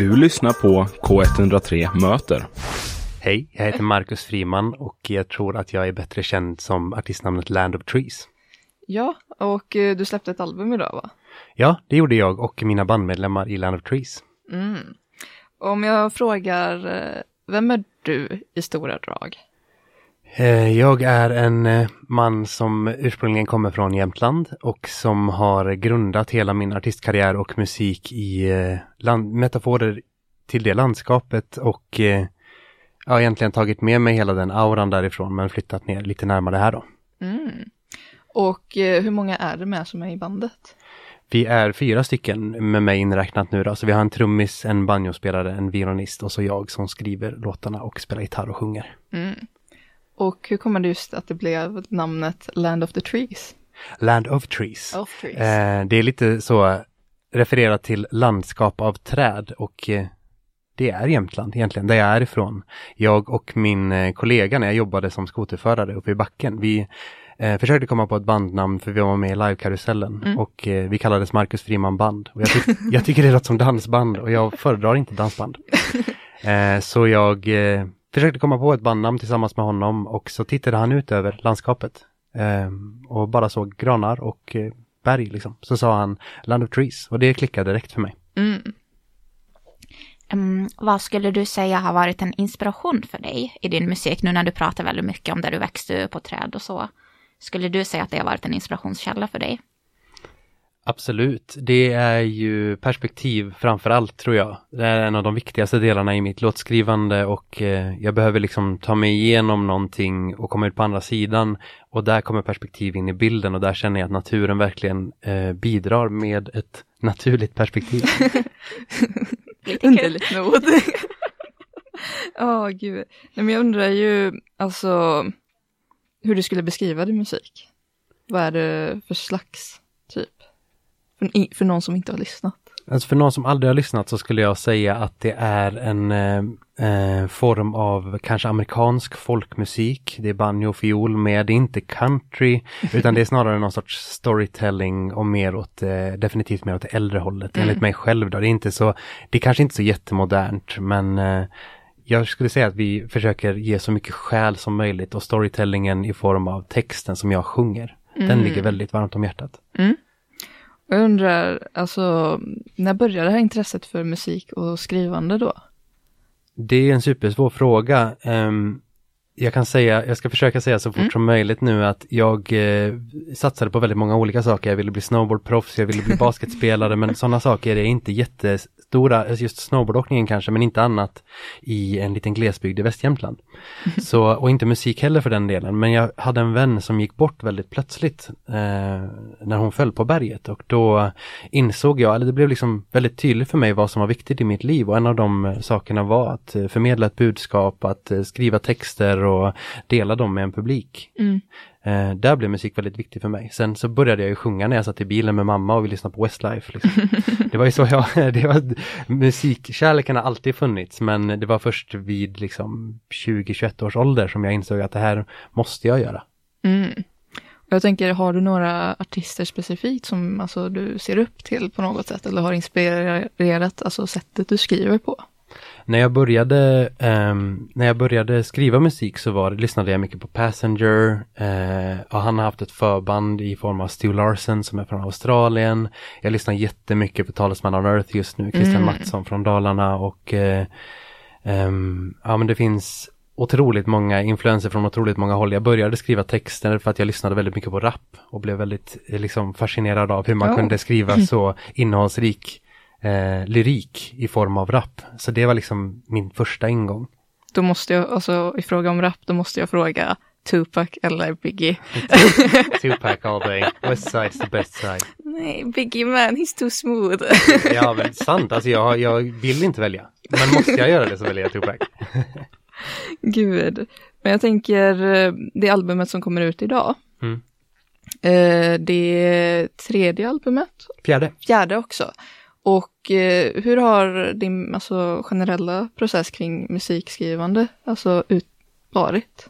Du lyssnar på K103 Möter. Hej, jag heter Marcus Friman och jag tror att jag är bättre känd som artistnamnet Land of Trees. Ja, och eh, du släppte ett album idag va? Ja, det gjorde jag och mina bandmedlemmar i Land of Trees. Mm. Om jag frågar, eh, vem är du i stora drag? Eh, Jag är en eh, man som ursprungligen kommer från Jämtland och som har grundat hela min artistkarriär och musik i eh, land, metaforer till det landskapet och har egentligen tagit med mig hela den auran därifrån men flyttat ner lite närmare här då. Mm. Och hur många är det med som är i bandet? Vi är fyra stycken med mig inräknat nu då, så vi har en trummis, en banjospelare, en violinist och så jag som skriver låtarna och spelar gitarr och sjunger. Mm. Och hur kommer det just att det blev namnet Land of the Trees? Land of Trees. Of Trees. Eh, det är lite så refererat till landskap av träd och eh, det är Jämtland egentligen, där jag är ifrån. Jag och min eh, kollega när jag jobbade som skoterförare uppe i backen, vi eh, försökte komma på ett bandnamn för vi var med i livekarusellen Mm. och eh, vi kallades Marcus Friman Band. Och jag, tyck- jag tycker det låter som dansband och jag föredrar inte dansband. Eh, så jag försökte komma på ett bandnamn tillsammans med honom och så tittade han ut över landskapet eh, och bara såg granar och eh, berg liksom. Så sa han Land of Trees och det klickade direkt för mig. Mm. Um, vad skulle du säga har varit en inspiration för dig i din musik nu när du pratar väldigt mycket om där du växte upp på träd och så? Skulle du säga att det har varit en inspirationskälla för dig? Absolut, det är ju perspektiv framför allt tror jag. Det är en av de viktigaste delarna i mitt låtskrivande och eh, jag behöver liksom ta mig igenom någonting och komma ut på andra sidan och där kommer perspektiv in i bilden och där känner jag att naturen verkligen eh, bidrar med ett naturligt perspektiv. Underligt nog. Ja, gud. Nej, men jag undrar ju, alltså, hur du skulle beskriva din musik. Vad är det för slags, typ? För, för någon som inte har lyssnat. Alltså för någon som aldrig har lyssnat så skulle jag säga att det är en eh, eh, form av kanske amerikansk folkmusik. Det är banjo och fiol med, det är inte country utan det är snarare någon sorts storytelling och mer åt, eh, definitivt mer åt äldre hållet Mm. enligt mig själv då. Det är inte så, det är kanske inte så jättemodernt men eh, jag skulle säga att vi försöker ge så mycket själ som möjligt och storytellingen i form av texten som jag sjunger. Den Mm. ligger väldigt varmt om hjärtat. Och Jag undrar, alltså, när började det här intresset för musik och skrivande då? Det är en supersvår fråga. Ehm, jag kan säga, jag ska försöka säga så fort Mm. som möjligt nu att jag eh, satsade på väldigt många olika saker. Jag ville bli snowboardproffs, jag ville bli basketspelare, men sådana saker är inte jättestora, alltså just snowboardåkningen kanske, men inte annat i en liten glesbygd i Västjämtland. Så, och inte musik heller för den delen, men jag hade en vän som gick bort väldigt plötsligt eh, när hon föll på berget och då insåg jag, eller det blev liksom väldigt tydligt för mig vad som var viktigt i mitt liv och en av de eh, sakerna var att eh, förmedla ett budskap, att eh, skriva texter och dela dem med en publik. Mm. Eh, där blev musik väldigt viktigt för mig. Sen så började jag ju sjunga när jag satt i bilen med mamma och vi lyssnade på Westlife. Liksom. det var ju så jag, det var, musikkärleken har alltid funnits men det var först vid liksom 20-21 års ålder som jag insåg att det här måste jag göra. Mm. Jag tänker, har du några artister specifikt som alltså, du ser upp till på något sätt eller har inspirerat alltså, sättet du skriver på? När jag började, ehm, när jag började skriva musik så var, lyssnade jag mycket på Passenger eh, och han har haft ett förband i form av Stu Larsen som är från Australien. Jag lyssnar jättemycket på Talesman on Earth just nu, Christian Mm. Mattsson från Dalarna och eh, ehm, ja men det finns otroligt många influenser från otroligt många håll. Jag började skriva texter för att jag lyssnade väldigt mycket på rap och blev väldigt eh, liksom fascinerad av hur man Ja. kunde skriva så innehållsrik eh, lyrik i form av rap. Så det var liksom min första ingång. Då måste jag, alltså i fråga om rap, då måste jag fråga Tupac eller Biggie. Tupac all day, West side's the best side. Nej, Biggie man, he's too smooth. Ja men sant, alltså jag, jag vill inte välja. Men måste jag göra det så väljer jag Tupac. Gud. Men jag tänker, eh, det albumet som kommer ut idag. Mm. Eh, det tredje albumet, Fjärde. fjärde också. Och eh, hur har din alltså, generella process kring musikskrivande alltså, ut, varit?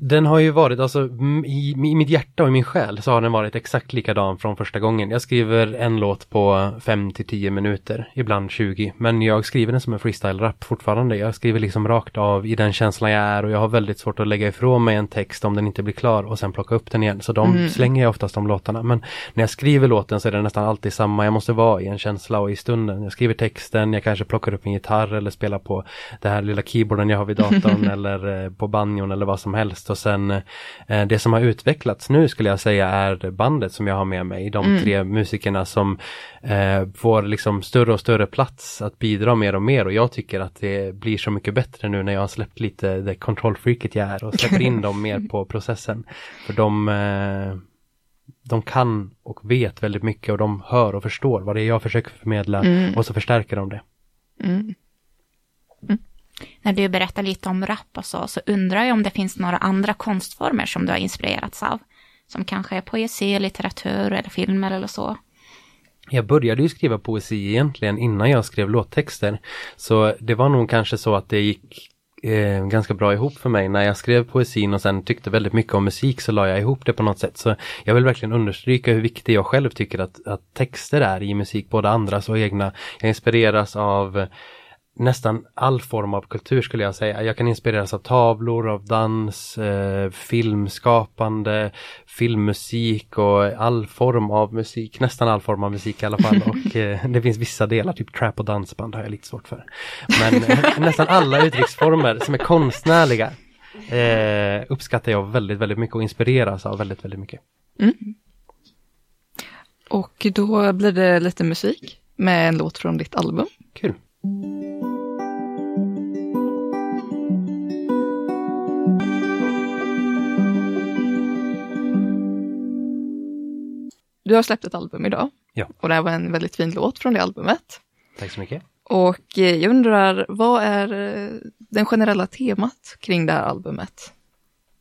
Den har ju varit, alltså i, i mitt hjärta och i min själ så har den varit exakt likadan från första gången. Jag skriver en låt på 5 till 10 minuter, ibland 20. Men jag skriver den som en freestyle-rap fortfarande. Jag skriver liksom rakt av i den känslan jag är och jag har väldigt svårt att lägga ifrån mig en text om den inte blir klar och sen plocka upp den igen. Så de slänger jag oftast de låtarna. Men när jag skriver låten så är det nästan alltid samma. Jag måste vara i en känsla och i stunden. Jag skriver texten, jag kanske plockar upp en gitarr eller spelar på det här lilla keyboarden jag har vid datorn eller eh, på banjon eller vad som helst. Och sen eh, det som har utvecklats nu skulle jag säga är bandet som jag har med mig. De tre musikerna som eh, får liksom större och större plats att bidra mer och mer. Och jag tycker att det blir så mycket bättre nu när jag har släppt lite det kontrollfreaket jag är och släpper in dem mer på processen. För de eh, de kan och vet väldigt mycket och de hör och förstår vad det är jag försöker förmedla och så förstärker de det. Mm. När du berättar lite om rap och så, så undrar jag om det finns några andra konstformer som du har inspirerats av. Som kanske är poesi, litteratur eller filmer eller så. Jag började ju skriva poesi egentligen innan jag skrev låttexter. Så det var nog kanske så att det gick eh, ganska bra ihop för mig. När jag skrev poesin och sen tyckte väldigt mycket om musik så la jag ihop det på något sätt. Så jag vill verkligen understryka hur viktig jag själv tycker att, att texter är i musik, både andras och egna. Jag inspireras av nästan all form av kultur skulle jag säga. Jag kan inspireras av tavlor, av dans, eh, filmskapande, filmmusik och all form av musik. Nästan all form av musik i alla fall. Och eh, det finns vissa delar, typ trap och dansband har jag lite svårt för. Men eh, nästan alla uttrycksformer som är konstnärliga eh, uppskattar jag väldigt, väldigt mycket och inspireras av väldigt, väldigt mycket. Och då blir det lite musik med en låt från ditt album. Kul! Du har släppt ett album idag. Ja. Och det här var en väldigt fin låt från det albumet. Tack så mycket. Och eh, jag undrar, vad är eh, den generella temat kring det här albumet?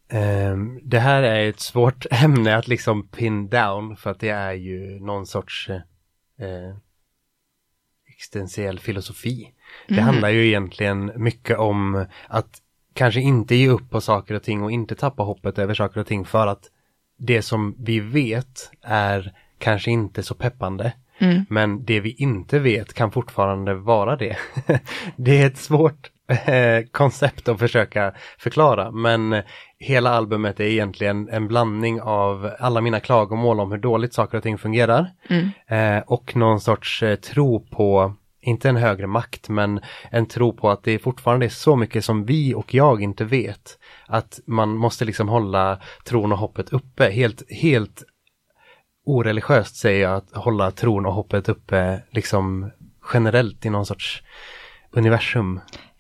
Ehm, det här är ett svårt ämne att liksom pin down för att det är ju någon sorts eh, existentiell filosofi. Det handlar ju egentligen mycket om att kanske inte ge upp på saker och ting och inte tappa hoppet över saker och ting för att det som vi vet är kanske inte så peppande. Men det vi inte vet kan fortfarande vara det. det är ett svårt eh, koncept att försöka förklara men hela albumet är egentligen en blandning av alla mina klagomål om hur dåligt saker och ting fungerar eh, och någon sorts eh, tro på inte en högre makt, men en tro på att det fortfarande är så mycket som vi och jag inte vet. Att man måste liksom hålla tron och hoppet uppe. Helt, helt oreligiöst säger jag att hålla tron och hoppet uppe liksom generellt i någon sorts universum.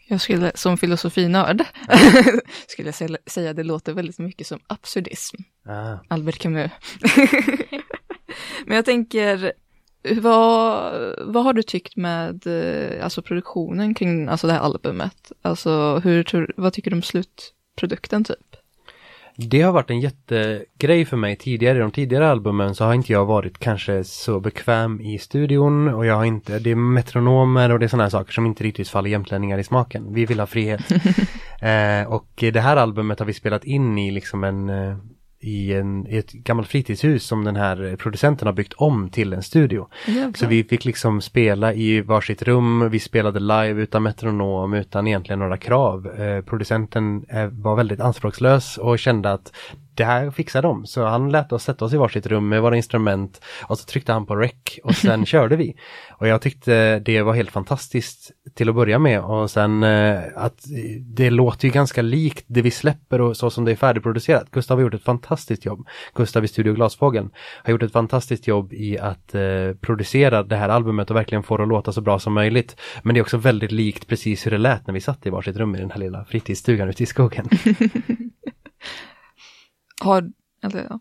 Jag skulle som filosofinörd skulle jag sä- säga det låter väldigt mycket som absurdism. Ah. Albert Camus. Men jag tänker, vad, vad har du tyckt med eh, alltså produktionen kring alltså det här albumet? Alltså hur, vad tycker du om slutprodukten typ? Det har varit en jättegrej för mig tidigare. I de tidigare albumen så har inte jag varit kanske så bekväm i studion och jag har inte, det är metronomer och det är sådana här saker som inte riktigt faller jämtlänningar i smaken. Vi vill ha frihet. eh, och det här albumet har vi spelat in i liksom en eh, i, en, i ett gammalt fritidshus som den här producenten har byggt om till en studio. Jävlar. Så vi fick liksom spela i varsitt rum, vi spelade live utan metronom, utan egentligen några krav. Eh, producenten eh, var väldigt anspråkslös och kände att det här fixar de. Så han lät oss sätta oss i varsitt rum med våra instrument och så tryckte han på rec och sen körde vi. Och jag tyckte det var helt fantastiskt till att börja med och sen eh, att det låter ju ganska likt det vi släpper och så som det är färdigproducerat. Gustav har gjort ett fantastiskt jobb. Gustav i Studio Glasfågeln har gjort ett fantastiskt jobb i att eh, producera det här albumet och verkligen få det att låta så bra som möjligt. Men det är också väldigt likt precis hur det lät när vi satt i varsitt rum i den här lilla fritidsstugan ute i skogen. Har, eller, ja.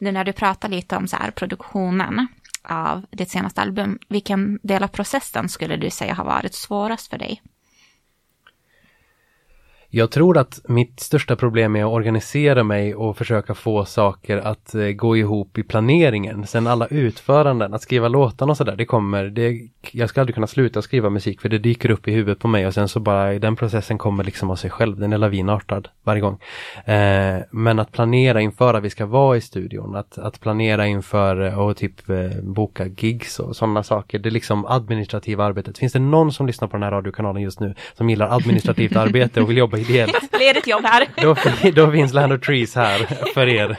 Nu när du pratar lite om så här produktionen av ditt senaste album, vilken del av processen skulle du säga har varit svårast för dig? Jag tror att mitt största problem är att organisera mig och försöka få saker att eh, gå ihop i planeringen. Sen alla utföranden, att skriva låtarna och sådär, det kommer, det, jag ska aldrig kunna sluta skriva musik för det dyker upp i huvudet på mig och sen så bara den processen kommer liksom av sig själv, den är lavinartad varje gång. Eh, men att planera inför att vi ska vara i studion, att, att planera inför och typ eh, boka gigs och sådana saker, det är liksom administrativa arbetet. Finns det någon som lyssnar på den här radiokanalen just nu som gillar administrativt arbete och vill jobba ideellt. Ledigt jobb här. Då, då finns Land of Trees här för er.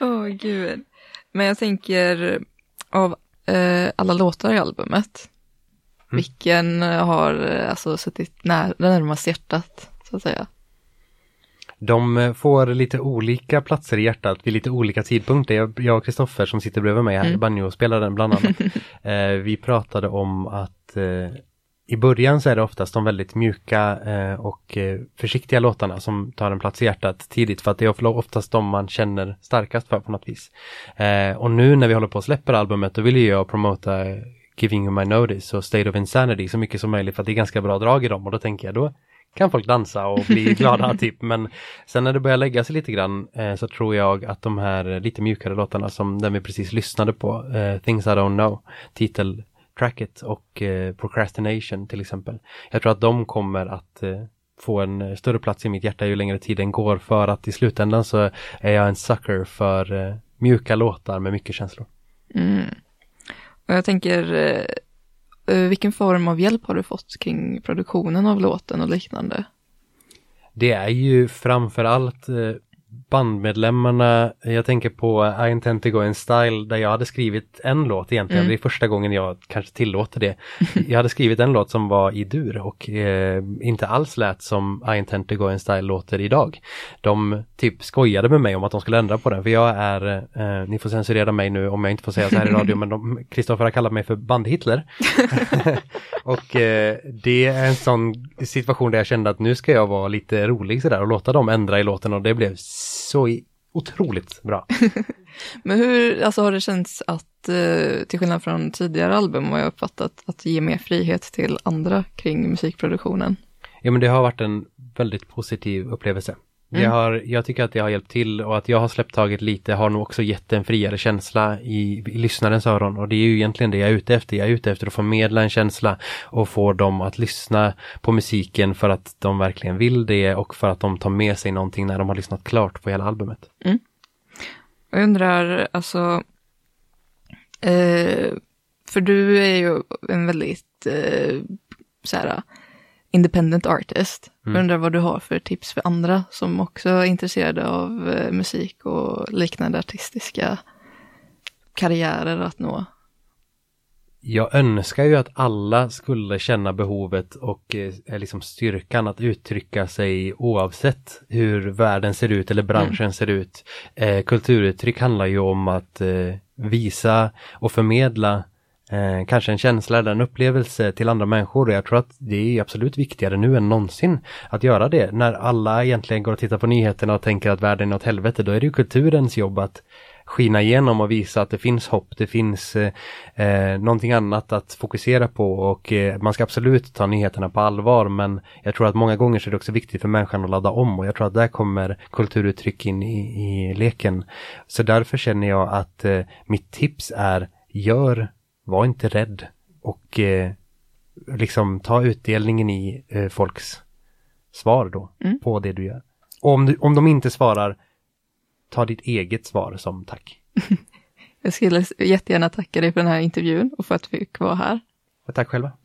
Åh oh, gud. Men jag tänker av eh, alla låtar i albumet, mm. vilken har eh, alltså suttit när, närmast hjärtat, så att säga? De eh, får lite olika platser i hjärtat vid lite olika tidpunkter. Jag och Kristoffer som sitter bredvid mig här, mm. banjo-spelaren bland annat. eh, vi pratade om att eh, i början så är det oftast de väldigt mjuka eh, och eh, försiktiga låtarna som tar en plats i hjärtat tidigt för att det är oftast de man känner starkast för på något vis. Eh, och nu när vi håller på att släppa albumet då vill jag promota Giving You My Notice och State of Insanity så mycket som möjligt för att det är ganska bra drag i dem och då tänker jag då kan folk dansa och bli glada typ men sen när det börjar lägga sig lite grann eh, så tror jag att de här lite mjukare låtarna som den vi precis lyssnade på, eh, Things I Don't Know, titel Tracket och eh, Procrastination till exempel. Jag tror att de kommer att eh, få en eh, större plats i mitt hjärta ju längre tiden går för att i slutändan så är jag en sucker för eh, mjuka låtar med mycket känslor. Mm. Och jag tänker, eh, eh, vilken form av hjälp har du fått kring produktionen av låten och liknande? Det är ju framför allt bandmedlemmarna, jag tänker på I intend to go in style där jag hade skrivit en låt egentligen, mm. det är första gången jag kanske tillåter det. Jag hade skrivit en låt som var i dur och eh, inte alls lät som I intend to go in style låter idag. De typ skojade med mig om att de skulle ändra på den för jag är, eh, ni får censurera mig nu om jag inte får säga så här i radio, men Kristoffer har kallat mig för band-Hitler. och eh, det är en sån situation där jag kände att nu ska jag vara lite rolig sådär och låta dem ändra i låten och det blev så otroligt bra. Men hur alltså, har det känts att, eh, till skillnad från tidigare album, vad jag uppfattat, att ge mer frihet till andra kring musikproduktionen? Ja, men det har varit en väldigt positiv upplevelse. Mm. Jag, har, jag tycker att det har hjälpt till och att jag har släppt taget lite har nog också gett en friare känsla i, i lyssnarens öron och det är ju egentligen det jag är ute efter. Jag är ute efter att förmedla en känsla och få dem att lyssna på musiken för att de verkligen vill det och för att de tar med sig någonting när de har lyssnat klart på hela albumet. Mm. Jag undrar, alltså, eh, för du är ju en väldigt eh, så här, independent artist. Mm. Undrar vad du har för tips för andra som också är intresserade av eh, musik och liknande artistiska karriärer att nå. Jag önskar ju att alla skulle känna behovet och eh, liksom styrkan att uttrycka sig oavsett hur världen ser ut eller branschen mm. ser ut. Eh, kulturuttryck handlar ju om att eh, visa och förmedla eh, kanske en känsla eller en upplevelse till andra människor. Och jag tror att det är absolut viktigare nu än någonsin att göra det. När alla egentligen går och tittar på nyheterna och tänker att världen är åt helvete, då är det ju kulturens jobb att skina igenom och visa att det finns hopp, det finns eh, eh, någonting annat att fokusera på och eh, man ska absolut ta nyheterna på allvar men jag tror att många gånger så är det också viktigt för människan att ladda om och jag tror att där kommer kulturuttryck in i, i leken. Så därför känner jag att eh, mitt tips är gör var inte rädd och eh, liksom ta utdelningen i eh, folks svar då mm. på det du gör. Och om, du, om de inte svarar, ta ditt eget svar som tack. Jag skulle jättegärna tacka dig för den här intervjun och för att vi fick vara här. Och tack själva.